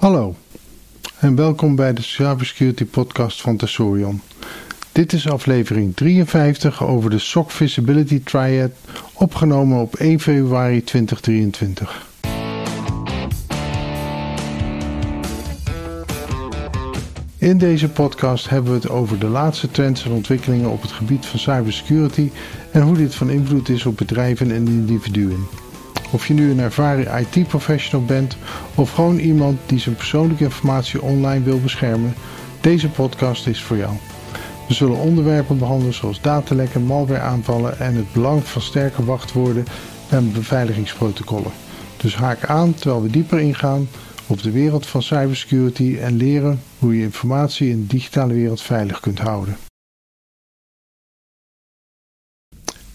Hallo en welkom bij de Cybersecurity podcast van Tessorion. Dit is aflevering 53 over de SOC Visibility Triad, opgenomen op 1 februari 2023. In deze podcast hebben we het over de laatste trends en ontwikkelingen op het gebied van cybersecurity en hoe dit van invloed is op bedrijven en individuen. Of je nu een ervaren IT-professional bent of gewoon iemand die zijn persoonlijke informatie online wil beschermen, deze podcast is voor jou. We zullen onderwerpen behandelen zoals datalekken, malwareaanvallen en het belang van sterke wachtwoorden en beveiligingsprotocollen. Dus haak aan terwijl we dieper ingaan op de wereld van cybersecurity en leren hoe je informatie in de digitale wereld veilig kunt houden.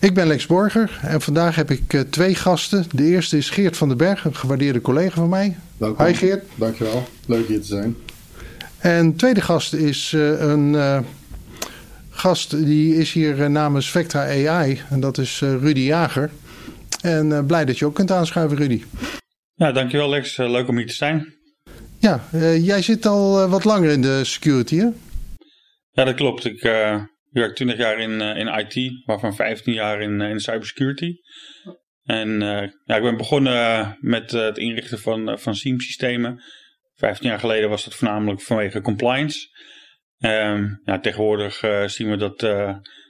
Ik ben Lex Borger en vandaag heb ik uh, twee gasten. De eerste is Geert van den Berg, een gewaardeerde collega van mij. Welkom. Hi Geert. Dankjewel, leuk hier te zijn. En de tweede gast is uh, een uh, gast die is hier namens Vectra AI en dat is Rudy Jager. En blij dat je ook kunt aanschuiven Rudy. Ja, dankjewel Lex. leuk om hier te zijn. Ja, jij zit al wat langer in de security hè? Ja, dat klopt. Ik ik werk 20 jaar in, uh, in IT, waarvan 15 jaar in, uh, in cybersecurity. En uh, ja, ik ben begonnen met het inrichten van, van SIEM-systemen. 15 jaar geleden was dat voornamelijk vanwege compliance. Um, ja, tegenwoordig zien we dat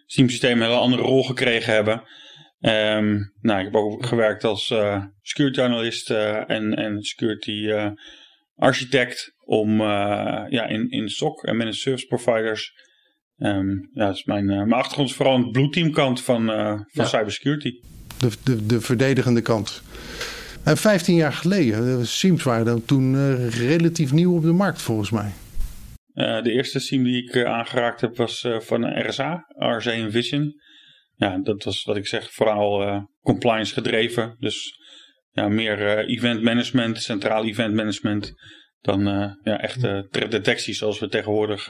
SIEM-systemen een hele andere rol gekregen hebben. Um, nou, ik heb ook gewerkt als security analyst en, en security architect om ja, in, in SOC en managed service providers Um, ja, is mijn, uh, mijn achtergrond is vooral aan de blue team kant van, uh, van ja. cybersecurity. De, de, de verdedigende kant. En 15 jaar geleden, SIEMs waren dan toen uh, relatief nieuw op de markt volgens mij. de eerste SIEM die ik aangeraakt heb was van RSA, RSA Vision. Ja, dat was wat ik zeg, vooral compliance gedreven. Dus ja, meer event management, centraal event management, dan ja, echte detectie zoals we tegenwoordig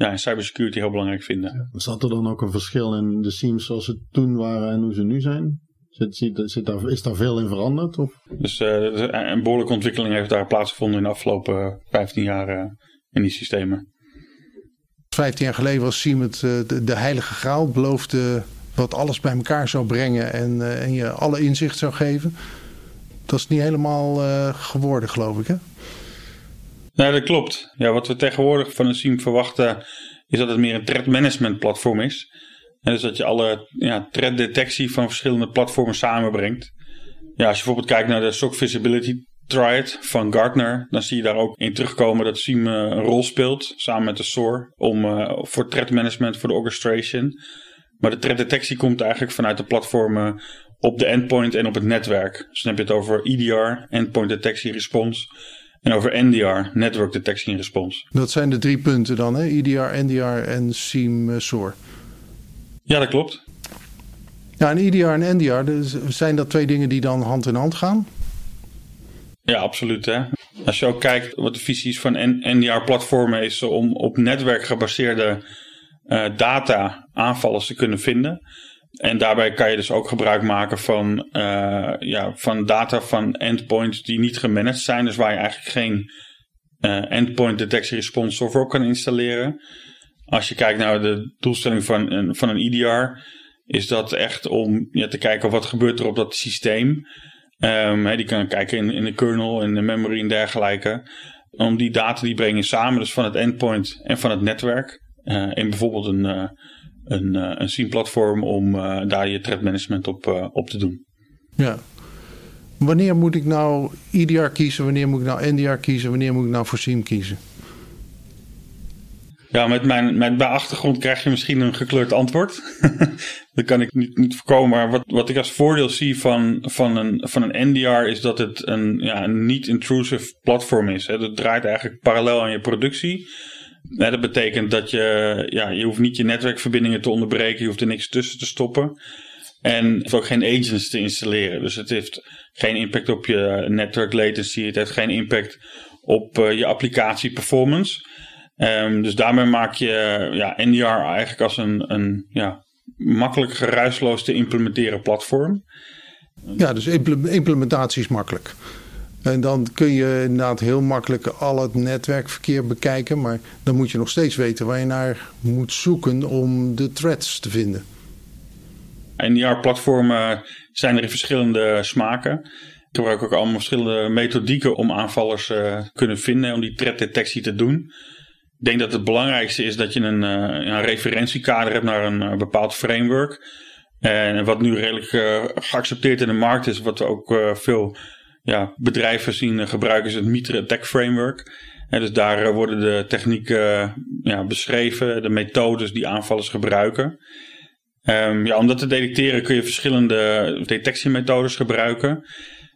ja, in cybersecurity heel belangrijk vinden. Ja. Zat er dan ook een verschil in de SIEMs zoals ze toen waren en hoe ze nu zijn? Zit, zit, zit daar, is daar veel in veranderd? Of? Dus uh, een behoorlijke ontwikkeling heeft daar plaatsgevonden in de afgelopen 15 jaar uh, in die systemen. 15 jaar geleden was SIEM het, uh, de, de, heilige graal, beloofde wat alles bij elkaar zou brengen en, en je alle inzicht zou geven. Dat is niet helemaal geworden, geloof ik, hè? Nee, dat klopt. Ja, wat we tegenwoordig van een SIEM verwachten is dat het meer een threat management platform is. En dus dat je alle ja, threat detectie van verschillende platformen samenbrengt. Ja, als je bijvoorbeeld kijkt naar de SOC Visibility Triad van Gartner, dan zie je daar ook in terugkomen dat SIEM uh, een rol speelt samen met de SOAR om, uh, voor threat management, voor de orchestration. Maar de threat detectie komt eigenlijk vanuit de platformen op de endpoint en op het netwerk. Dus dan heb je het over EDR, Endpoint Detection Response. En over NDR, Network Detection Response. Dat zijn de drie punten dan, hè? EDR, NDR en SIEM SOAR. Ja, dat klopt. Ja, en EDR en NDR, zijn dat twee dingen die dan hand in hand gaan? Ja, absoluut. Hè? Als je ook kijkt wat de visies van NDR-platformen is om op netwerk gebaseerde uh, data aanvallers te kunnen vinden. En daarbij kan je dus ook gebruik maken van, uh, ja, van data van endpoints die niet gemanaged zijn. Dus waar je eigenlijk geen uh, endpoint detection response software kan installeren. Als je kijkt naar de doelstelling van een, van een EDR, is dat echt om ja, te kijken wat gebeurt er op dat systeem. Um, die kan kijken in, in de kernel, in de memory en dergelijke. Om die data die brengen samen, dus van het endpoint en van het netwerk. Uh, in bijvoorbeeld een een, uh, een SIEM-platform om uh, daar je threat management op, uh, op te doen. Ja. Wanneer moet ik nou EDR kiezen? Wanneer moet ik nou NDR kiezen? Wanneer moet ik nou voor SIEM kiezen? Ja, met mijn, met mijn achtergrond krijg je misschien een gekleurd antwoord. dat kan ik niet, niet voorkomen. Maar wat, wat ik als voordeel zie van, van, een, van een NDR is dat het een, ja, een niet-intrusive platform is. Hè. Dat draait eigenlijk parallel aan je productie. Dat betekent dat je, ja, je hoeft niet je netwerkverbindingen te onderbreken, je hoeft er niks tussen te stoppen. En ook geen agents te installeren. Dus het heeft geen impact op je network latency, het heeft geen impact op uh, je applicatie performance. Um, dus daarmee maak je ja, NDR eigenlijk als een, een ja, makkelijk geruisloos te implementeren platform. Ja, dus implementatie is makkelijk. En dan kun je inderdaad heel makkelijk al het netwerkverkeer bekijken. Maar dan moet je nog steeds weten waar je naar moet zoeken om de threads te vinden. NDR-platformen zijn er in verschillende smaken. Ik gebruik ook allemaal verschillende methodieken om aanvallers te kunnen vinden, om die threat-detectie te doen. Ik denk dat het belangrijkste is dat je een, een referentiekader hebt naar een bepaald framework. En wat nu redelijk geaccepteerd in de markt is, wat we ook veel ja, bedrijven zien gebruiken, is het Mitre Attack Framework. En dus daar worden de technieken ja, beschreven, de methodes die aanvallers gebruiken. Um, ja, om dat te detecteren kun je verschillende detectiemethodes gebruiken.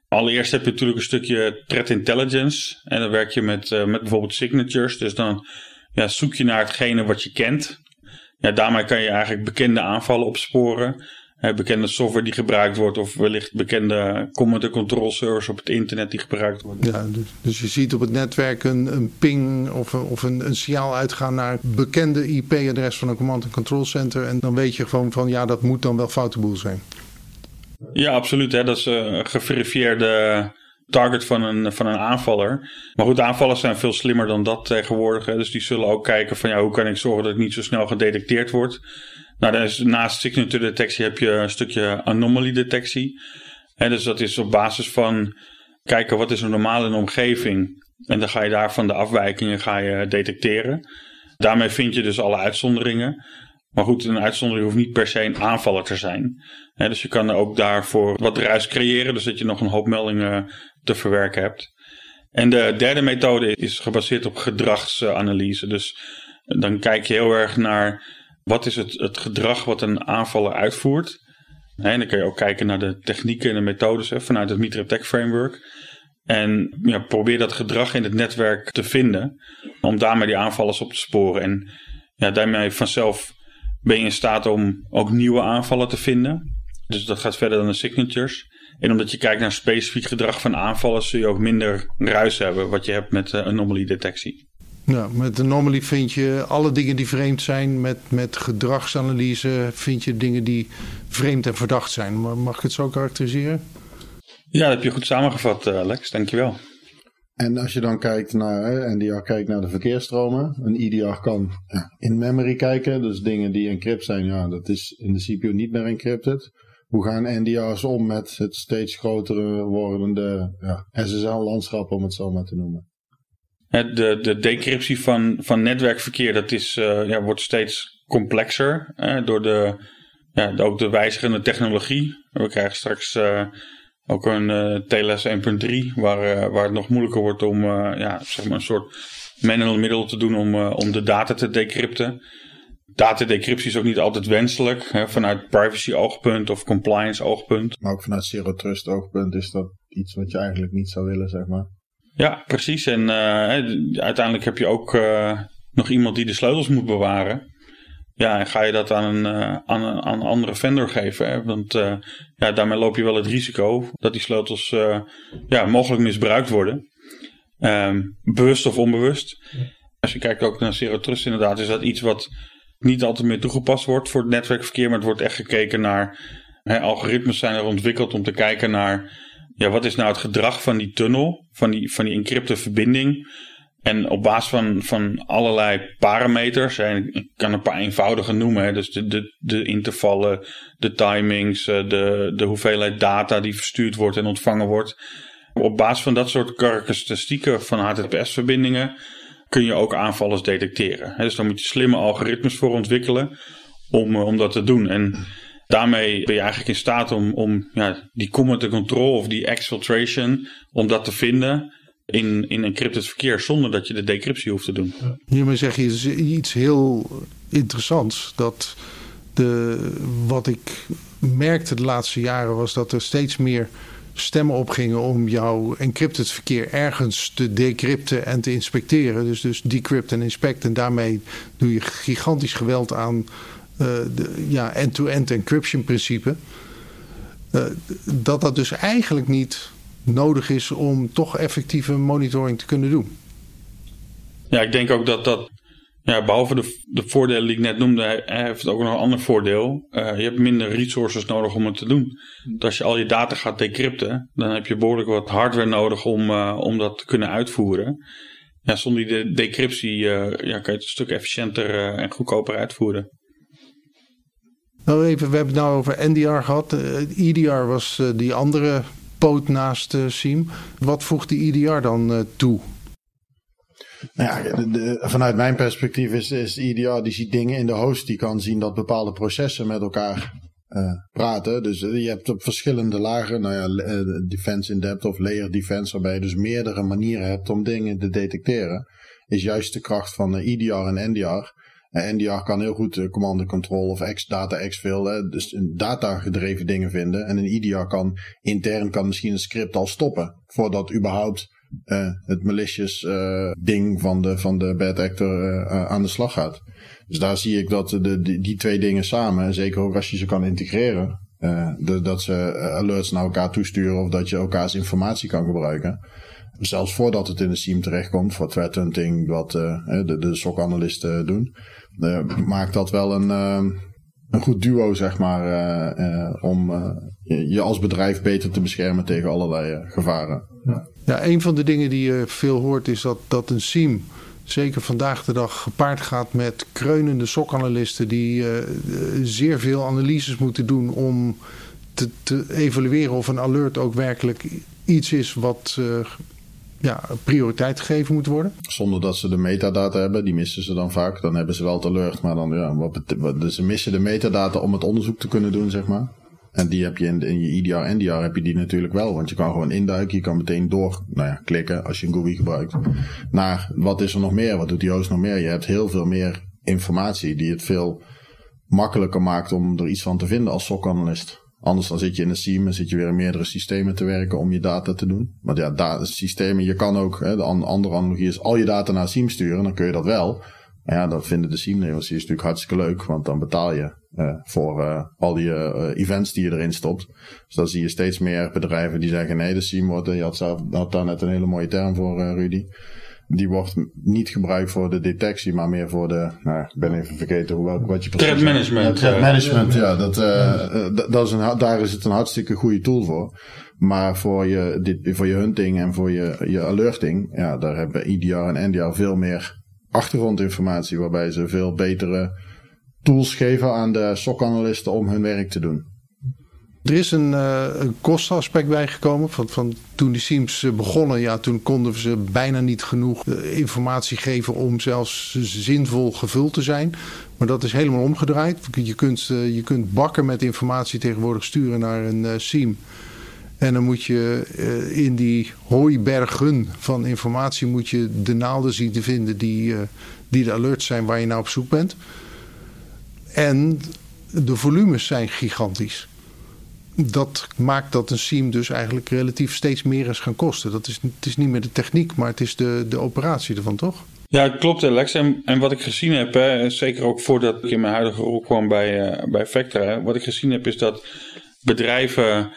Allereerst heb je natuurlijk een stukje threat intelligence. En dan werk je met, met bijvoorbeeld signatures. Dus dan ja, zoek je naar hetgene wat je kent. Ja, daarmee kan je eigenlijk bekende aanvallen opsporen. Bekende software die gebruikt wordt, of wellicht bekende command and control servers op het internet die gebruikt worden. Ja, dus, dus je ziet op het netwerk een, een ping of, een, of een, een signaal uitgaan naar het bekende IP-adres van een command and control center. En dan weet je gewoon van ja, dat moet dan wel foute boel zijn. Ja, absoluut. Hè. Dat is een geverifieerde target van een, van een aanvaller. Maar goed, aanvallers zijn veel slimmer dan dat tegenwoordig. Hè. Dus die zullen ook kijken van ja, hoe kan ik zorgen dat ik niet zo snel gedetecteerd word. Nou, naast signature detectie heb je een stukje anomaly detectie. En dus dat is op basis van kijken wat is normaal in de omgeving. En dan ga je daarvan de afwijkingen ga je detecteren. Daarmee vind je dus alle uitzonderingen. Maar goed, een uitzondering hoeft niet per se een aanvaller te zijn. dus je kan ook daarvoor wat ruis creëren, dus dat je nog een hoop meldingen te verwerken hebt. En de derde methode is gebaseerd op gedragsanalyse. Dus dan kijk je heel erg naar wat is het, het gedrag wat een aanvaller uitvoert. En dan kun je ook kijken naar de technieken en de methodes vanuit het Mitre Tech Framework. En ja, probeer dat gedrag in het netwerk te vinden. Om daarmee die aanvallers op te sporen. En ja, daarmee vanzelf ben je in staat om ook nieuwe aanvallen te vinden. Dus dat gaat verder dan de signatures. En omdat je kijkt naar specifiek gedrag van aanvallers, zul je ook minder ruis hebben wat je hebt met uh, detectie. Ja, met anomaly vind je alle dingen die vreemd zijn. Met, met gedragsanalyse vind je dingen die vreemd en verdacht zijn. Mag ik het zo karakteriseren? Ja, dat heb je goed samengevat, uh, Alex. Dankjewel. En als je dan kijkt naar, NDR kijkt naar de verkeersstromen. Een IDR kan in memory kijken. Dus dingen die encrypt zijn, ja, dat is in de CPU niet meer encrypted. Hoe gaan NDR's om met het steeds grotere wordende ja, SSL-landschap, om het zo maar te noemen? De, de decryptie van, van netwerkverkeer dat is, uh, ja, wordt steeds complexer door de, ja, ook de wijzigende technologie. We krijgen straks uh, ook een uh, TLS 1.3, waar, waar het nog moeilijker wordt om ja, zeg maar een soort manual middel te doen om, om de data te decrypten. Datadecryptie is ook niet altijd wenselijk, hè, vanuit privacy oogpunt of compliance oogpunt. Maar ook vanuit zero trust oogpunt is dat iets wat je eigenlijk niet zou willen, zeg maar. Ja, precies. En uiteindelijk heb je ook nog iemand die de sleutels moet bewaren. Ja, en ga je dat aan een, uh, aan een, aan een andere vendor geven? Hè? Want ja, daarmee loop je wel het risico dat die sleutels ja, mogelijk misbruikt worden. Um, bewust of onbewust. Als je kijkt ook naar Zero Trust inderdaad, is dat iets wat niet altijd meer toegepast wordt voor het netwerkverkeer. Maar het wordt echt gekeken naar, hè, algoritmes zijn er ontwikkeld om te kijken naar, ja, wat is nou het gedrag van die tunnel, van die, van die encrypte verbinding. En op basis van, van allerlei parameters, en ik kan een paar eenvoudige noemen, hè, dus de, de, de intervallen, de timings, eh, de, de hoeveelheid data die verstuurd wordt en ontvangen wordt. Op basis van dat soort karakteristieken van HTTPS-verbindingen kun je ook aanvallers detecteren. Dus daar moet je slimme algoritmes voor ontwikkelen om, eh, om dat te doen. En daarmee ben je eigenlijk in staat om, om ja, die command control of die exfiltration, om dat te vinden in, in encrypted verkeer zonder dat je de decryptie hoeft te doen. Hiermee zeg je iets heel interessants. Dat de, wat ik merkte de laatste jaren was dat er steeds meer stemmen opgingen om jouw encrypted verkeer ergens te decrypten en te inspecteren. Dus, dus decrypt en inspect. En daarmee doe je gigantisch geweld aan de ja, end-to-end encryption principe. Uh, dat dat dus eigenlijk niet nodig is om toch effectieve monitoring te kunnen doen. Ja, ik denk ook dat dat Ja, behalve de, de voordelen die ik net noemde, heeft het ook nog een ander voordeel. Uh, je hebt minder resources nodig om het te doen. Dus als je al je data gaat decrypten, dan heb je behoorlijk wat hardware nodig om, uh, om dat te kunnen uitvoeren. Ja, zonder die decryptie uh, ja, kan je het een stuk efficiënter en goedkoper uitvoeren. Nou even, we hebben het nou over NDR gehad. EDR was die andere poot naast SIEM. Wat voegt die EDR dan toe? Nou ja, de, vanuit mijn perspectief is, is IDR die ziet dingen in de host die kan zien dat bepaalde processen met elkaar praten. Dus je hebt op verschillende lagen, nou ja, defense in depth of layer defense, waarbij je dus meerdere manieren hebt om dingen te detecteren. Is juist de kracht van IDR en NDR. NDR kan heel goed command and control of X, data exfil, dus data gedreven dingen vinden. En een IDR kan intern kan misschien een script al stoppen voordat überhaupt uh, het malicious uh, ding van de, van de bad actor aan de slag gaat. Dus daar zie ik dat de, die, die twee dingen samen, zeker ook als je ze kan integreren, dat ze alerts naar elkaar toesturen of dat je elkaars informatie kan gebruiken. Zelfs voordat het in de SIEM terechtkomt, voor threat hunting, wat de, de SOC-analysten doen, maakt dat wel een, een goed duo, zeg maar, om je, je als bedrijf beter te beschermen tegen allerlei gevaren. Ja. Ja, een van de dingen die je veel hoort is dat, dat een SIEM zeker vandaag de dag gepaard gaat met kreunende sokanalisten die zeer veel analyses moeten doen om te, te, evalueren of een alert ook werkelijk iets is wat ja, prioriteit gegeven moet worden. Zonder dat ze de metadata hebben, die missen ze dan vaak. Dan hebben ze wel alert, maar dan ja, wat, dus ze missen de metadata om het onderzoek te kunnen doen, zeg maar. En die heb je in, in je EDR, NDR heb je die natuurlijk wel. Want je kan gewoon induiken. Je kan meteen door, nou ja, klikken als je een GUI gebruikt. Naar wat is er nog meer? Wat doet die host nog meer? Je hebt heel veel meer informatie die het veel makkelijker maakt om er iets van te vinden als SOC-analyst. Anders dan zit je in een SIEM en zit je weer in meerdere systemen te werken om je data te doen. Want ja, systemen, je kan ook, hè, de andere analogie is al je data naar SIEM sturen, dan kun je dat wel. Maar ja, dat vinden de SIEM-leveranciers natuurlijk hartstikke leuk, want dan betaal je uh, voor uh, al die uh, events die je erin stopt. Dus dan zie je steeds meer bedrijven die zeggen: nee, de SIEM wordt, je had, zelf, had daar net een hele mooie term voor, Rudy. Die wordt niet gebruikt voor de detectie, maar meer voor de. Nou, ik ben even vergeten hoe, wat je precies. Threat management. threat management, ja. Dat, dat is een, daar is het een hartstikke goede tool voor. Maar voor je, dit, voor je hunting en voor je, je alerting, ja, daar hebben EDR en NDR veel meer achtergrondinformatie, waarbij ze veel betere tools geven aan de SOC-analysten om hun werk te doen. Er is een, uh, een kostenaspect bijgekomen. Van, van toen die SIEMs eh, begonnen, ja, toen konden ze bijna niet genoeg eh, informatie geven om zelfs zinvol gevuld te zijn. Maar dat is helemaal omgedraaid. Je kunt, je kunt bakken met informatie tegenwoordig sturen naar een SIEM. En dan moet je in die hooibergen van informatie moet je de naalden zien te vinden die, die de alerts zijn waar je nou op zoek bent. En de volumes zijn gigantisch. Dat maakt dat een SIEM dus eigenlijk relatief steeds meer is gaan kosten. Dat is, het is niet meer de techniek, maar het is de, de operatie ervan, toch? Ja, klopt Alex. En, wat ik gezien heb, hè, zeker ook voordat ik in mijn huidige rol kwam bij, uh, bij Vectra. Wat ik gezien heb is dat bedrijven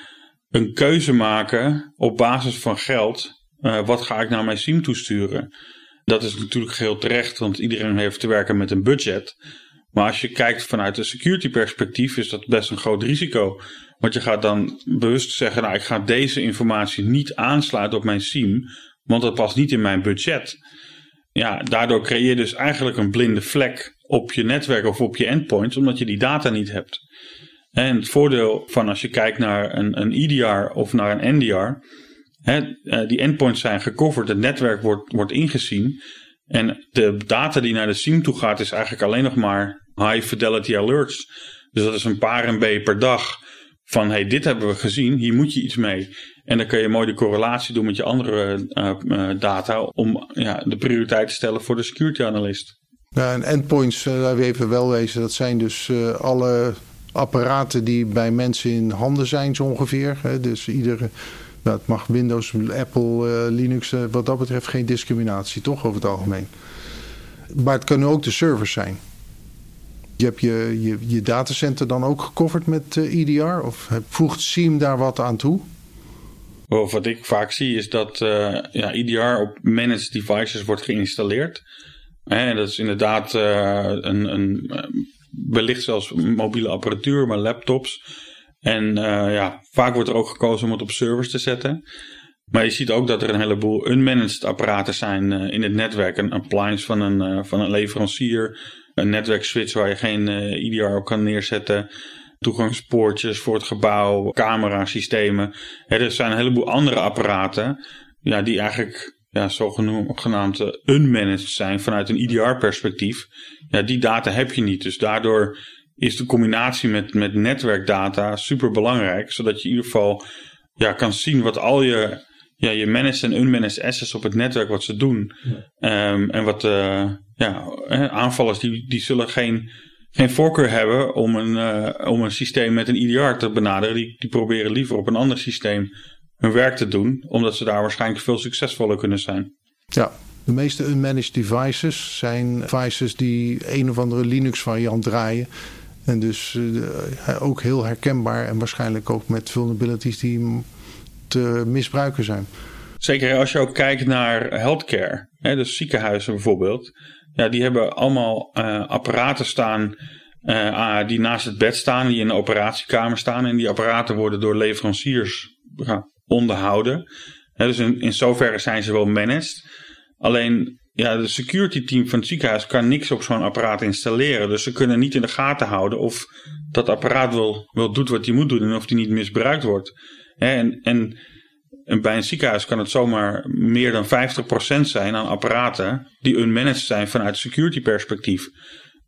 een keuze maken op basis van geld. Uh, wat ga ik naar mijn SIEM toesturen? Dat is natuurlijk heel terecht, want iedereen heeft te werken met een budget. Maar als je kijkt vanuit een security perspectief, is dat best een groot risico. Want je gaat dan bewust zeggen, nou ik ga deze informatie niet aansluiten op mijn SIEM, want dat past niet in mijn budget. Ja, daardoor creëer je dus eigenlijk een blinde vlek op je netwerk of op je endpoints, omdat je die data niet hebt. En het voordeel van als je kijkt naar een, een EDR of naar een NDR, hè, eh, die endpoints zijn gecoverd, het netwerk wordt, wordt ingezien. En de data die naar de SIEM toe gaat, is eigenlijk alleen nog maar high fidelity alerts. Dus dat is een paar MB per dag van hey, dit hebben we gezien, hier moet je iets mee. En dan kun je mooi de correlatie doen met je andere uh, uh, data om ja, de prioriteit te stellen voor de security analyst. Ja, en endpoints, daar we even wel wezen, dat zijn dus alle apparaten die bij mensen in handen zijn zo ongeveer. Hè? Dus iedere, nou, het mag Windows, Apple, Linux, wat dat betreft geen discriminatie, toch over het algemeen. Maar het kunnen ook de servers zijn. Je hebt je, je, je datacenter dan ook gecoverd met uh, eh, EDR? Of voegt SIEM daar wat aan toe? Wat ik vaak zie is dat uh, ja, EDR op managed devices wordt geïnstalleerd. En dat is inderdaad een, een, wellicht zelfs mobiele apparatuur, maar laptops. En ja, vaak wordt er ook gekozen om het op servers te zetten. Maar je ziet ook dat er een heleboel unmanaged apparaten zijn in het netwerk. Een appliance van een, van een leverancier, een netwerkswitch waar je geen IDR op kan neerzetten toegangspoortjes voor het gebouw, camerasystemen. er zijn een heleboel andere apparaten ja, die eigenlijk ja, zogenaamd unmanaged zijn vanuit een IDR-perspectief. Ja, die data heb je niet. Dus daardoor is de combinatie met, met netwerkdata super belangrijk, zodat je in ieder geval ja, kan zien wat al je, ja, je managed en unmanaged assets op het netwerk wat ze doen. Ehm, en wat uh, ja, aanvallers die, die zullen geen geen voorkeur hebben om een, uh, om een systeem met een IDR te benaderen. Die, die proberen liever op een ander systeem hun werk te doen, omdat ze daar waarschijnlijk veel succesvoller kunnen zijn. Ja, de meeste unmanaged devices zijn devices die een of andere Linux variant draaien. En dus uh, ook heel herkenbaar en waarschijnlijk ook met vulnerabilities die te misbruiken zijn. Zeker als je ook kijkt naar healthcare, hè, dus ziekenhuizen bijvoorbeeld ja, die hebben allemaal uh, apparaten staan uh, die naast het bed staan, die in de operatiekamer staan. En die apparaten worden door leveranciers onderhouden. dus in, in zoverre zijn ze wel managed. Alleen ja, de security team van het ziekenhuis kan niks op zo'n apparaat installeren. Dus ze kunnen niet in de gaten houden of dat apparaat wel, wel doet wat hij moet doen en of die niet misbruikt wordt. En, en en bij een ziekenhuis kan het zomaar meer dan 50% zijn aan apparaten die unmanaged zijn vanuit security perspectief.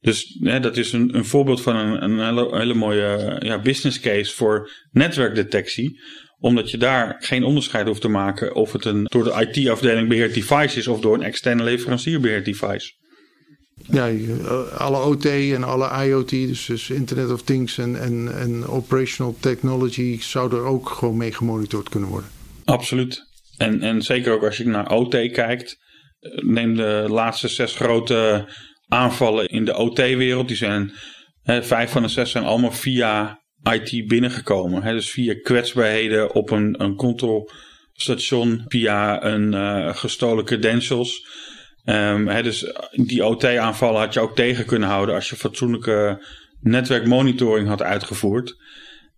Dus hè, dat is een, een voorbeeld van een, een hele, mooie ja, business case voor netwerkdetectie. Omdat je daar geen onderscheid hoeft te maken of het een door de IT-afdeling beheerd device is of door een externe leverancier beheerd device. Ja, alle OT en alle IoT, dus, dus Internet of Things en, en, en operational technology, zou er ook gewoon mee gemonitord kunnen worden. Absoluut. En, en zeker ook als je naar OT kijkt. Neem de laatste zes grote aanvallen in de OT-wereld. Die zijn, hè, vijf van de zes zijn allemaal via IT binnengekomen. Hè, dus via kwetsbaarheden op een, een controlstation, via een uh, gestolen credentials. Um, dus die OT-aanvallen had je ook tegen kunnen houden als je fatsoenlijke netwerkmonitoring had uitgevoerd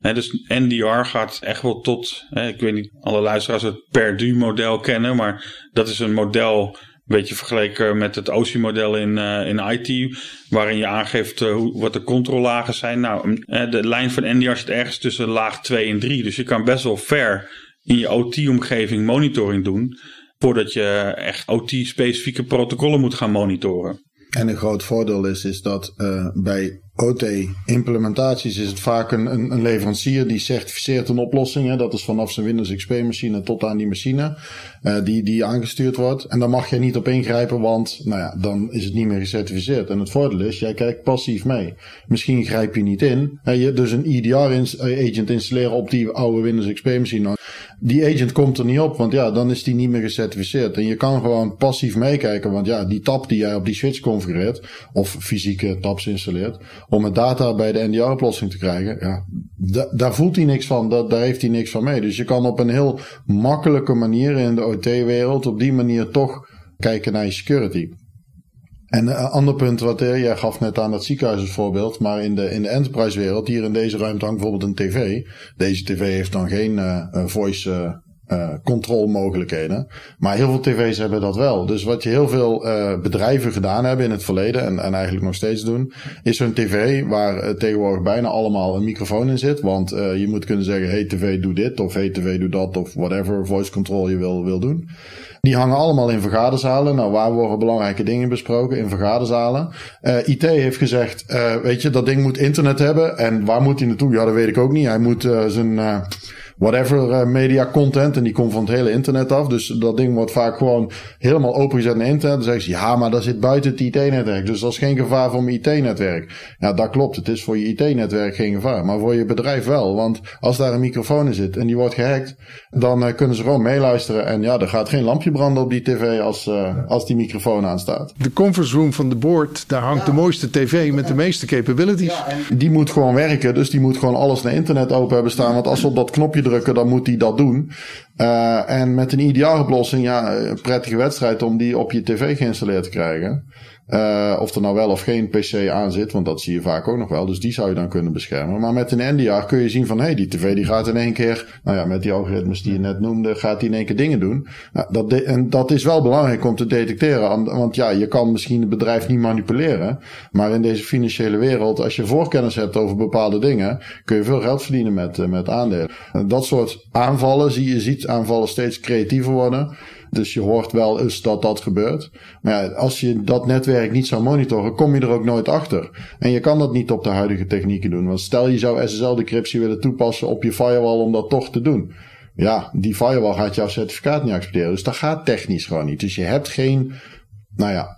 dus NDR gaat echt wel tot, ik weet niet, alle luisteraars het Perdu-model kennen, maar dat is een model, een beetje vergeleken met het OSI-model in, uh, in IT, waarin je aangeeft uh, hoe, wat de controllagen zijn. Nou, de lijn van NDR zit ergens tussen laag 2 en 3, dus je kan best wel ver in je OT-omgeving monitoring doen, voordat je echt OT-specifieke protocollen moet gaan monitoren. En een groot voordeel is, is dat uh, bij OT-implementaties is het vaak een, een, leverancier die certificeert een oplossing. Dat is vanaf zijn Windows XP-machine tot aan die machine uh, die, die aangestuurd wordt. En daar mag je niet op ingrijpen, want nou ja, dan is het niet meer gecertificeerd. En het voordeel is, jij kijkt passief mee. Misschien grijp je niet in. Je dus een EDR-agent installeren op die oude Windows XP-machine die agent komt er niet op, want ja, dan is die niet meer gecertificeerd. En je kan gewoon passief meekijken, want ja, die tab die jij op die switch configureert, of fysieke tabs installeert, om het data bij de NDR-oplossing te krijgen, ja, daar voelt hij niks van, daar heeft hij niks van mee. Dus je kan op een heel makkelijke manier in de OT-wereld op die manier toch kijken naar je security. En een ander punt wat jij gaf net aan dat ziekenhuis als voorbeeld, maar in de, in de enterprise wereld, hier in deze ruimte hangt bijvoorbeeld een tv. Deze tv heeft dan geen uh, voice uh, control mogelijkheden. Maar heel veel tv's hebben dat wel. Dus wat je heel veel uh, bedrijven gedaan hebben in het verleden en, en eigenlijk nog steeds doen, is zo'n tv waar uh, tegenwoordig bijna allemaal een microfoon in zit. Want je moet kunnen zeggen, hey tv doe dit of hey tv doe dat of whatever voice control je wil, wil doen. Die hangen allemaal in vergaderzalen. Nou, waar worden belangrijke dingen besproken? In vergaderzalen. Uh, IT heeft gezegd, uh, weet je, dat ding moet internet hebben. En waar moet hij naartoe? Ja, dat weet ik ook niet. Hij moet uh, zijn whatever uh, media content. En die komt van het hele internet af. Dus dat ding wordt vaak gewoon helemaal opengezet naar internet. Dan zeggen ze, ja, maar dat zit buiten het IT-netwerk. Dus dat is geen gevaar voor mijn IT-netwerk. Ja, dat klopt. Het is voor je IT-netwerk geen gevaar. Maar voor je bedrijf wel. Want als daar een microfoon in zit en die wordt gehackt, dan uh, kunnen ze gewoon meeluisteren. En ja, er gaat geen lampje branden op die tv als, uh, als die microfoon aanstaat. De conference room van de board, daar hangt de mooiste tv met de meeste capabilities. Ja, die moet gewoon werken. Dus die moet gewoon alles naar internet open hebben staan. Want als we op dat knopje dan moet hij dat doen. en met een IDR-oplossing, ja, een prettige wedstrijd om die op je tv geïnstalleerd te krijgen. Uh, of er nou wel of geen PC aan zit, want dat zie je vaak ook nog wel. Dus die zou je dan kunnen beschermen. Maar met een NDR kun je zien van, hé, hey, die tv die gaat in één keer, nou ja, met die algoritmes die je net noemde, gaat die in één keer dingen doen. Nou, dat en dat is wel belangrijk om te detecteren. Want ja, je kan misschien het bedrijf niet manipuleren. Maar in deze financiële wereld, als je voorkennis hebt over bepaalde dingen, kun je veel geld verdienen met, uh, met aandelen. Dat soort aanvallen, zie je ziet aanvallen steeds creatiever worden. Dus je hoort wel eens dat dat gebeurt. Maar ja, als je dat netwerk niet zou monitoren, kom je er ook nooit achter. En je kan dat niet op de huidige technieken doen. Want stel je zou SSL-decryptie willen toepassen op je firewall om dat toch te doen. Ja, die firewall gaat jouw certificaat niet accepteren. Dus dat gaat technisch gewoon niet. Dus je hebt geen, nou ja,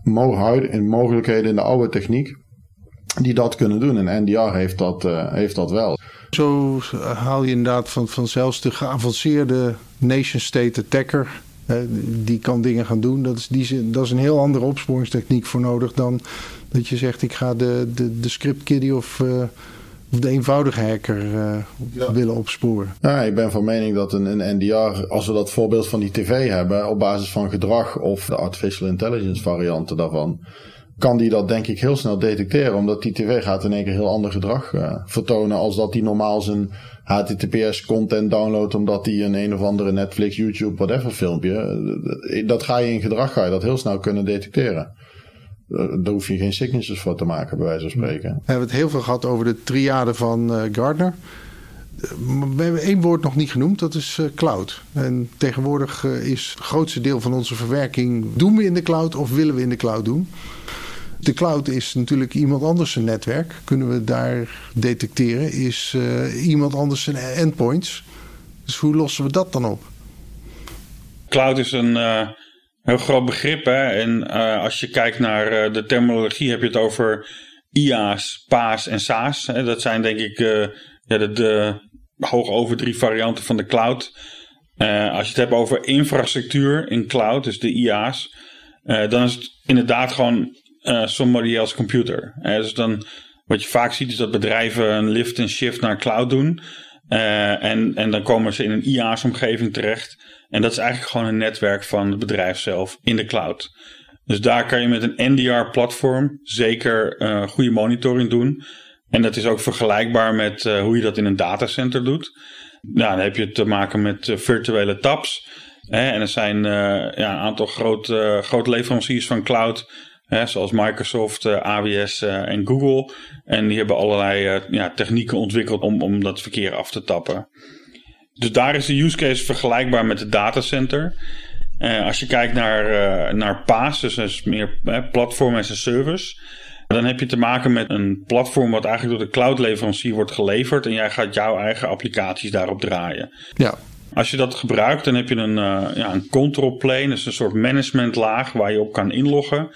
mogelijkheden in de oude techniek die dat kunnen doen. En NDR heeft dat, uh, heeft dat wel. Zo haal je inderdaad van, van zelfs de geavanceerde nation state attacker die kan dingen gaan doen. Dat is, die, dat is een heel andere opsporingstechniek voor nodig dan dat je zegt: ik ga de, de, de script kiddie of, uh, of de eenvoudige hacker uh, willen opsporen. Ja, ik ben van mening dat een, een NDR, als we dat voorbeeld van die tv hebben, op basis van gedrag of de artificial intelligence varianten daarvan kan die dat denk ik heel snel detecteren. Omdat die tv gaat in één keer heel ander gedrag uh, vertonen als dat die normaal zijn HTTPS content downloadt omdat hij een een of andere Netflix, YouTube, whatever filmpje. Eh, dat ga je in gedrag ga je dat heel snel kunnen detecteren. Eh, daar hoef je geen signatures voor te maken, bij wijze van spreken. We hebben het heel veel gehad over de triade van Gardner. We hebben één woord nog niet genoemd, dat is cloud. En tegenwoordig is het grootste deel van onze verwerking... doen we in de cloud of willen we in de cloud doen? De cloud is natuurlijk iemand anders zijn netwerk. Kunnen we daar detecteren? Is uh, iemand anders zijn endpoints? Dus hoe lossen we dat dan op? Cloud is een uh, heel groot begrip. Hè? En uh, als je kijkt naar de terminologie, heb je het over IaaS, PaaS en SaaS. Hè? Dat zijn denk ik ja, de, de hoog over drie varianten van de cloud. als je het hebt over infrastructuur in cloud, dus de IaaS, dan is het inderdaad gewoon uh, somebody else computer. Uh, dus dan, wat je vaak ziet is dat bedrijven een lift en shift naar cloud doen. Uh, en, en dan komen ze in een IaaS-omgeving terecht. En dat is eigenlijk gewoon een netwerk van het bedrijf zelf in de cloud. Dus daar kan je met een NDR-platform zeker goede monitoring doen. En dat is ook vergelijkbaar met hoe je dat in een datacenter doet. Nou, dan heb je te maken met virtuele tabs. Hè, en er zijn ja, een aantal grote, grote leveranciers van cloud zoals Microsoft, uh, eh, AWS uh, eh, en Google. En die hebben allerlei uh, ja, technieken ontwikkeld om, om dat verkeer af te tappen. Dus daar is de use case vergelijkbaar met het datacenter. als je kijkt naar, naar PaaS, dus meer platform as a service. Dan heb je te maken met een platform wat eigenlijk door de cloudleverancier wordt geleverd. En jij gaat jouw eigen applicaties daarop draaien. Ja. Als je dat gebruikt, dan heb je een, ja, een control plane. Dus een soort managementlaag waar je op kan inloggen.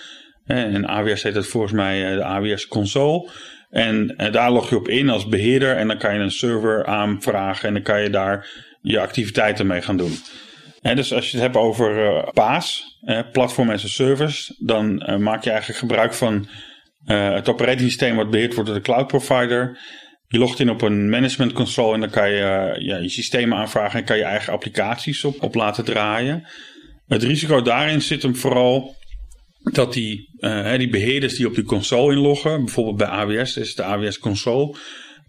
En AWS heet het volgens mij eh, de AWS console. En eh, daar log je op in als beheerder en dan kan je een server aanvragen en dan kan je daar je activiteiten mee gaan doen. dus als je het hebt over uh, PaaS, Platform as a Service, dan maak je eigenlijk gebruik van het operatingsysteem wat beheerd wordt door de cloud provider. Je logt in op een management console en dan kan je ja, je systemen aanvragen en kan je eigen applicaties op, op laten draaien. Het risico daarin zit hem vooral dat die, uh, die beheerders die op die console inloggen, bijvoorbeeld bij AWS, is de AWS console,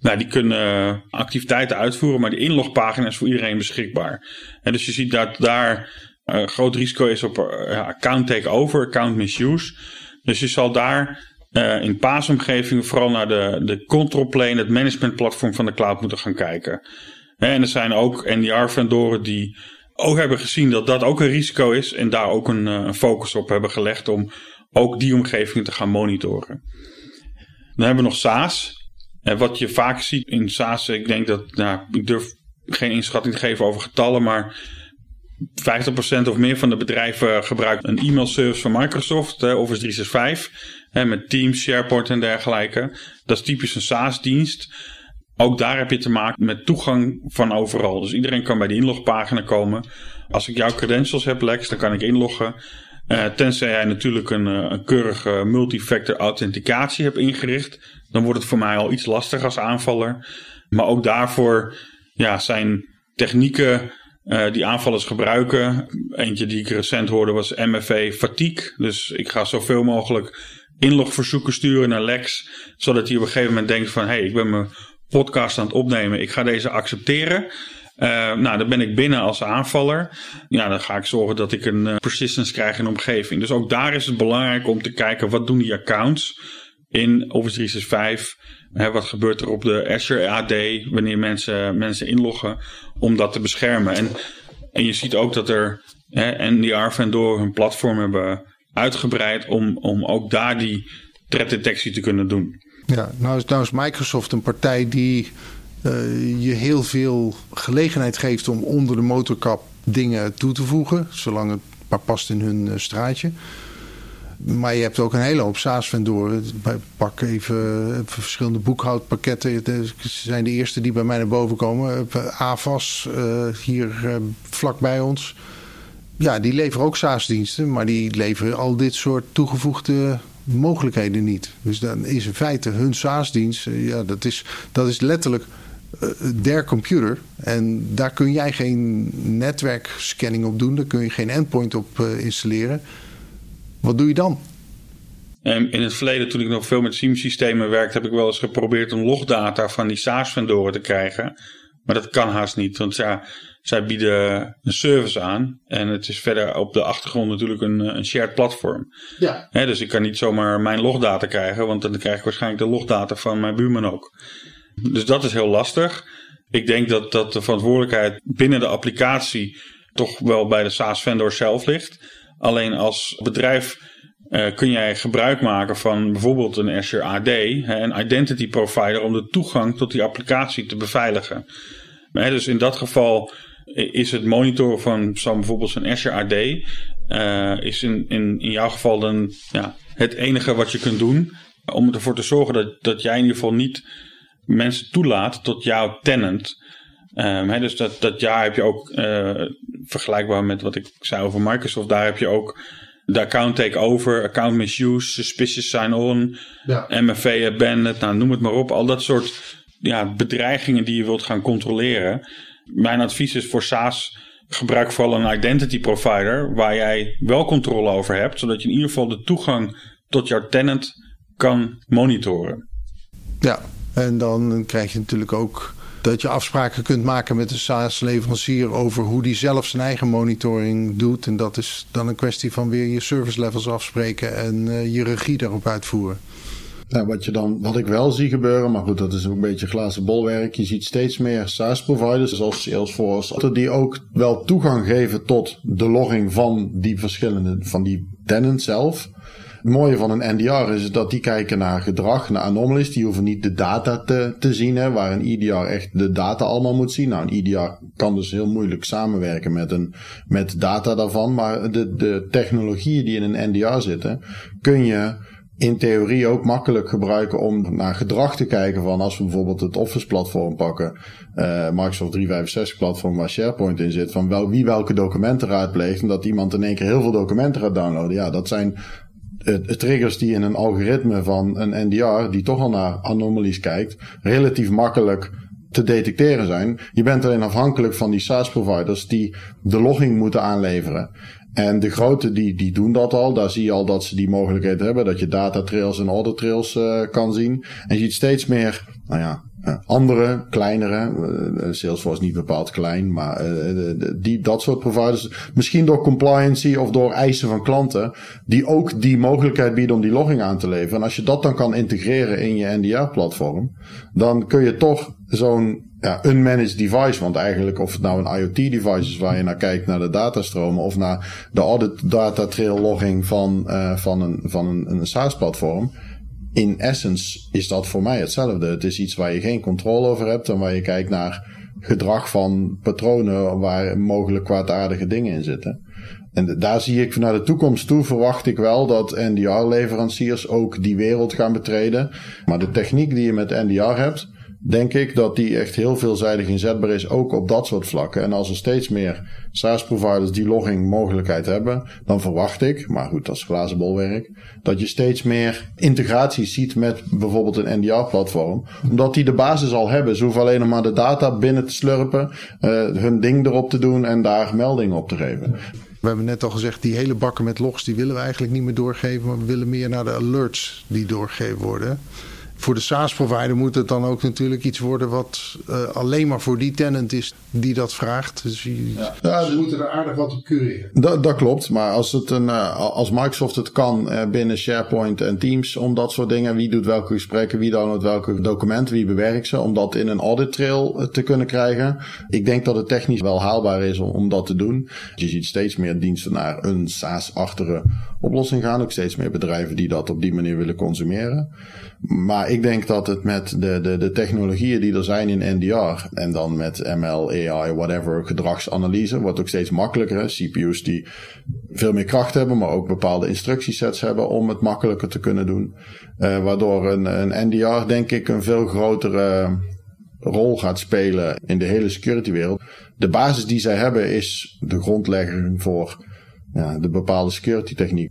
nou, die kunnen activiteiten uitvoeren, maar die inlogpagina is voor iedereen beschikbaar. En dus je ziet dat daar uh, groot risico is op uh, account takeover, account misuse. Dus je zal daar uh, in paasomgevingen vooral naar de, de control plane, het managementplatform van de cloud moeten gaan kijken. En er zijn ook NDR-vendoren die ook hebben gezien dat dat ook een risico is. En daar ook een, eh, een focus op hebben gelegd om ook die omgevingen te gaan monitoren. Dan hebben we nog SaaS. En wat je vaak ziet in SaaS, ik denk dat, nou, ik durf geen inschatting te geven over getallen, maar 50% of meer van de bedrijven gebruikt een e-mailservice van Microsoft, Office 365, met Teams, SharePoint en dergelijke. Dat is typisch een SaaS-dienst. Ook daar heb je te maken met toegang van overal. Dus iedereen kan bij de inlogpagina komen. Als ik jouw credentials heb, Lex, dan kan ik inloggen. Uh, tenzij jij natuurlijk een, eh, een keurige multifactor authenticatie hebt ingericht. Dan wordt het voor mij al iets lastiger als aanvaller. Maar ook daarvoor ja, zijn technieken uh, die aanvallers gebruiken. Eentje die ik recent hoorde was MFA Fatigue. Dus ik ga zoveel mogelijk inlogverzoeken sturen naar Lex. Zodat hij op een gegeven moment denkt van... hé, hey, ik ben mijn podcast aan het opnemen. Ik ga deze accepteren. Uh, nou, dan ben ik binnen als aanvaller. Ja, dan ga ik zorgen dat ik een uh, persistence krijg in de omgeving. Dus ook daar is het belangrijk om te kijken wat doen die accounts in Office 365. Hè, wat gebeurt er op de Azure AD wanneer mensen, mensen inloggen om dat te beschermen. En, en je ziet ook dat er hè, NDR-vendor hun platform hebben uitgebreid om, om ook daar die threat detectie te kunnen doen. Ja, nou is, is Microsoft een partij die uh, je heel veel gelegenheid geeft om onder de motorkap dingen toe te voegen, zolang het maar past in hun uh, straatje. Maar je hebt ook een hele hoop SaaS-vendoren. Pak even, even verschillende boekhoudpakketten. Ze zijn de eerste die bij mij naar boven komen. AVAS, hier uh, vlak bij ons. Ja, die leveren ook SaaS-diensten. Maar die leveren al dit soort toegevoegde mogelijkheden niet. Dus dan is in feite hun SaaS-dienst... ja, dat, is, dat is letterlijk der computer. En daar kun jij geen netwerkscanning op doen. Daar kun je geen endpoint op uh, installeren. Wat doe je dan? In het verleden, toen ik nog veel met SIEM-systemen werkte, heb ik wel eens geprobeerd om logdata van die SaaS-vendoren te krijgen. Maar dat kan haast niet, want ja, zij bieden een service aan. En het is verder op de achtergrond natuurlijk een, een shared platform. Ja. dus ik kan niet zomaar mijn logdata krijgen, want dan krijg ik waarschijnlijk de logdata van mijn buurman ook. Dus dat is heel lastig. Ik denk dat, dat de verantwoordelijkheid binnen de applicatie toch wel bij de SaaS-vendor zelf ligt. Alleen als bedrijf uh, kun jij gebruik maken van bijvoorbeeld een Azure AD, een identity provider, om de toegang tot die applicatie te beveiligen. Dus in dat geval is het monitoren van zo bijvoorbeeld zo'n Azure AD, uh, is in, in, in jouw geval dan ja, het enige wat je kunt doen om ervoor te zorgen dat, dat jij in ieder geval niet mensen toelaat tot jouw tenant. Um, dus dat, dat jaar heb je ook, uh, vergelijkbaar met wat ik zei over Microsoft, daar heb je ook de account takeover, account misuse, suspicious sign-on, ja. MFA abandoned, nou noem het maar op. Al dat soort ja, bedreigingen die je wilt gaan controleren. Mijn advies is voor SaaS, gebruik vooral een identity provider waar jij wel controle over hebt, zodat je in ieder geval de toegang tot jouw tenant kan monitoren. Ja, en dan krijg je natuurlijk ook dat je afspraken kunt maken met de SaaS-leverancier over hoe die zelf zijn eigen monitoring doet. En dat is dan een kwestie van weer je service levels afspreken en uh, je regie daarop uitvoeren. Nou, wat, je dan, wat ik wel zie gebeuren, maar goed, dat is ook een beetje glazen bolwerk. Je ziet steeds meer SaaS-providers, zoals Salesforce, die ook wel toegang geven tot de logging van die verschillende, van die tenant zelf. Het mooie van een NDR is dat die kijken naar gedrag, naar anomalies. Die hoeven niet de data te, te zien, hè, waar een EDR echt de data allemaal moet zien. Nou, een EDR kan dus heel moeilijk samenwerken met, een, met data daarvan. Maar de, de technologieën die in een NDR zitten, kun je in theorie ook makkelijk gebruiken om naar gedrag te kijken van als we bijvoorbeeld het Office platform pakken, uh, Microsoft 365 platform waar SharePoint in zit, van wel, wie welke documenten raadpleegt en dat iemand in één keer heel veel documenten gaat downloaden. Ja, dat zijn triggers die in een algoritme van een NDR, die toch al naar anomalies kijkt, relatief makkelijk te detecteren zijn. Je bent alleen afhankelijk van die SaaS-providers die de logging moeten aanleveren. En de grote die, die doen dat al. Daar zie je al dat ze die mogelijkheid hebben. Dat je data trails en order trails uh, kan zien. En je ziet steeds meer, nou ja, uh, andere, kleinere, uh, Salesforce niet bepaald klein, maar die, dat soort providers, misschien door compliancy of door eisen van klanten, die ook die mogelijkheid bieden om die logging aan te leveren. En als je dat dan kan integreren in je NDR-platform, dan kun je toch zo'n ja, unmanaged device. Want eigenlijk of het nou een IoT-device is waar je naar kijkt naar de datastromen of naar de audit data trail logging van, uh, van een, van een, een SaaS-platform. In essence is dat voor mij hetzelfde. Het is iets waar je geen controle over hebt en waar je kijkt naar gedrag van patronen waar mogelijk kwaadaardige dingen in zitten. En daar zie ik naar de toekomst toe verwacht ik wel dat NDR-leveranciers ook die wereld gaan betreden. Maar de techniek die je met NDR hebt, denk ik dat die echt heel veelzijdig inzetbaar is, ook op dat soort vlakken. En als er steeds meer SaaS-providers die logging mogelijkheid hebben, dan verwacht ik, maar goed, dat is glazen bolwerk, dat je steeds meer integraties ziet met bijvoorbeeld een NDR-platform. Omdat die de basis al hebben. Ze hoeven alleen nog maar de data binnen te slurpen, uh, hun ding erop te doen en daar meldingen op te geven. We hebben net al gezegd, die hele bakken met logs, die willen we eigenlijk niet meer doorgeven. Maar we willen meer naar de alerts die doorgegeven worden voor de SaaS-provider moet het dan ook natuurlijk iets worden wat uh, alleen maar voor die tenant is die dat vraagt. Dus ja. ja, ze moeten er aardig wat op cureren. Dat, dat klopt, maar als, het een, uh, als Microsoft het kan uh, binnen SharePoint en Teams om dat soort dingen, wie doet welke gesprekken, wie downloadt welke documenten, wie bewerkt ze, om dat in een audit trail te kunnen krijgen. Ik denk dat het technisch wel haalbaar is om, om dat te doen. Je ziet steeds meer diensten naar een SaaS-achtige oplossing gaan, ook steeds meer bedrijven die dat op die manier willen consumeren. Maar ik denk dat het met de, de, de technologieën die er zijn in NDR en dan met ML, AI, whatever, gedragsanalyse, wordt ook steeds makkelijker. CPU's die veel meer kracht hebben, maar ook bepaalde instructiesets hebben om het makkelijker te kunnen doen. Uh, waardoor een, een NDR, denk ik, een veel grotere rol gaat spelen in de hele security wereld. De basis die zij hebben is de grondlegging voor ja, de bepaalde security techniek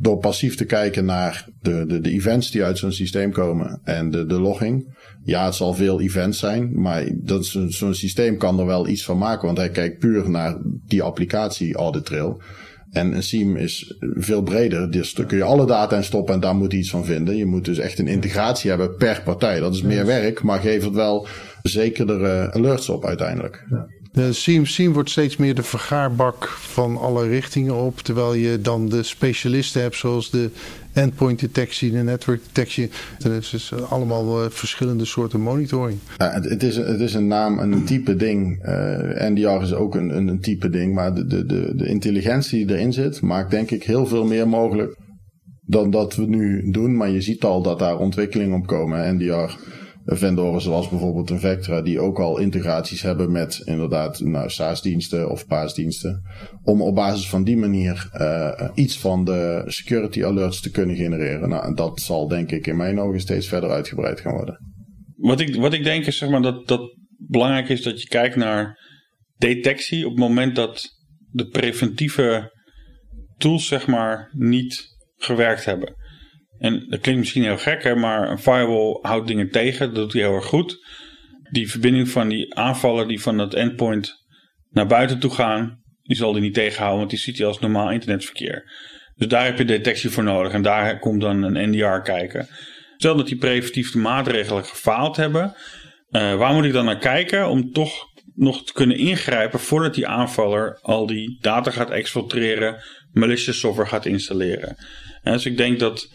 door passief te kijken naar de, de, de events die uit zo'n systeem komen en de, de logging. Ja, het zal veel events zijn, maar dat zo'n systeem kan er wel iets van maken, want hij kijkt puur naar die applicatie audit trail. En een SIEM is veel breder, dus daar kun je alle data in stoppen en daar moet hij iets van vinden. Je moet dus echt een integratie hebben per partij. Dat is meer werk, maar geeft het wel zekerdere alerts op uiteindelijk. Ja. SIEM, wordt steeds meer de vergaarbak van alle richtingen op. Terwijl je dan de specialisten hebt zoals de endpoint detectie, de network detectie. Het is dus allemaal verschillende soorten monitoring. Ja, het, is, het is een naam en een type ding. Eh, NDR is ook een, een, type ding. Maar de, de, de, de intelligentie die erin zit maakt denk ik heel veel meer mogelijk dan dat we nu doen. Maar je ziet al dat daar ontwikkelingen op komen. NDR vendoren zoals bijvoorbeeld een Vectra, die ook al integraties hebben met inderdaad nou, SaaS-diensten of PaaS-diensten. Om op basis van die manier uh, iets van de security alerts te kunnen genereren. Nou, dat zal denk ik in mijn ogen steeds verder uitgebreid gaan worden. Wat ik, wat ik denk is zeg maar, dat, dat belangrijk is dat je kijkt naar detectie op het moment dat de preventieve tools zeg maar niet gewerkt hebben. En dat klinkt misschien heel gek, hè, maar een firewall houdt dingen tegen. Dat doet hij heel erg goed. Die verbinding van die aanvallen die van dat endpoint naar buiten toe gaan, die zal hij niet tegenhouden, want die ziet hij als normaal internetverkeer. Dus daar heb je detectie voor nodig en daar komt dan een NDR kijken. Stel dat die preventieve maatregelen gefaald hebben, uh, waar moet ik dan naar kijken om toch nog te kunnen ingrijpen voordat die aanvaller al die data gaat exfiltreren, malicious software gaat installeren. En dus ik denk dat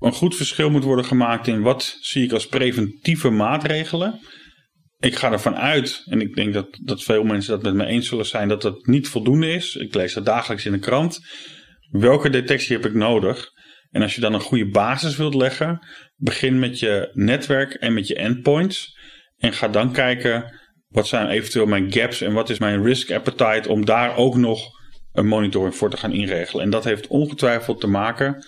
een goed verschil moet worden gemaakt in wat zie ik als preventieve maatregelen. Ik ga ervan uit, en ik denk dat, dat veel mensen dat met me eens zullen zijn, dat dat niet voldoende is. Ik lees dat dagelijks in de krant. Welke detectie heb ik nodig? En als je dan een goede basis wilt leggen, begin met je netwerk en met je endpoints. En ga dan kijken, wat zijn eventueel mijn gaps en wat is mijn risk appetite om daar ook nog een monitoring voor te gaan inregelen. En dat heeft ongetwijfeld te maken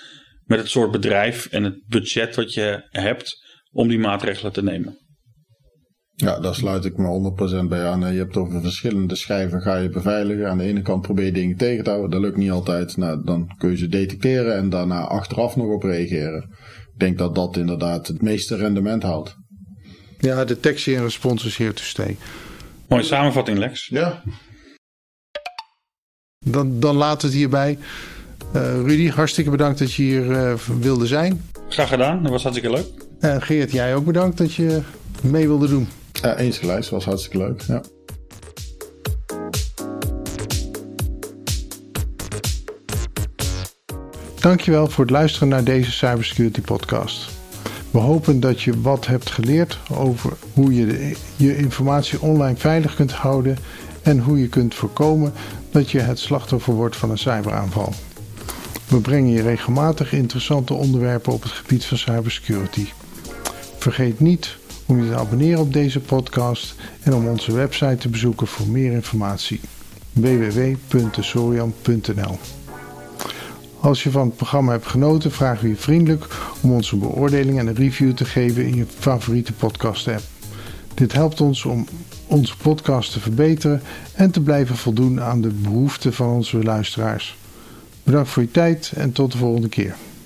met het soort bedrijf en het budget wat je hebt om die maatregelen te nemen. Ja, daar sluit ik me 100% bij aan. Je hebt over verschillende schijven ga je beveiligen. Aan de ene kant probeer je dingen tegen te houden. Dat lukt niet altijd. Nou, dan kun je ze detecteren en daarna achteraf nog op reageren. Ik denk dat dat inderdaad het meeste rendement haalt. Ja, detectie en respons is here to stay. Mooie samenvatting, Lex. Ja. Dan, dan laten we het hierbij. Uh, Rudy, hartstikke bedankt dat je hier uh, wilde zijn. Graag gedaan, dat was hartstikke leuk. En Geert, jij ook bedankt dat je mee wilde doen. Ja, eens gelijk, was hartstikke leuk. Ja. Dankjewel voor het luisteren naar deze Cybersecurity podcast. We hopen dat je wat hebt geleerd over hoe je je informatie online veilig kunt houden en hoe je kunt voorkomen dat je het slachtoffer wordt van een cyberaanval. We brengen je regelmatig interessante onderwerpen op het gebied van cybersecurity. Vergeet niet om je te abonneren op deze podcast en om onze website te bezoeken voor meer informatie www.sorian.nl. Als je van het programma hebt genoten, vragen we je vriendelijk om onze beoordeling en een review te geven in je favoriete podcast app. Dit helpt ons om onze podcast te verbeteren en te blijven voldoen aan de behoeften van onze luisteraars. Bedankt voor je tijd en tot de volgende keer.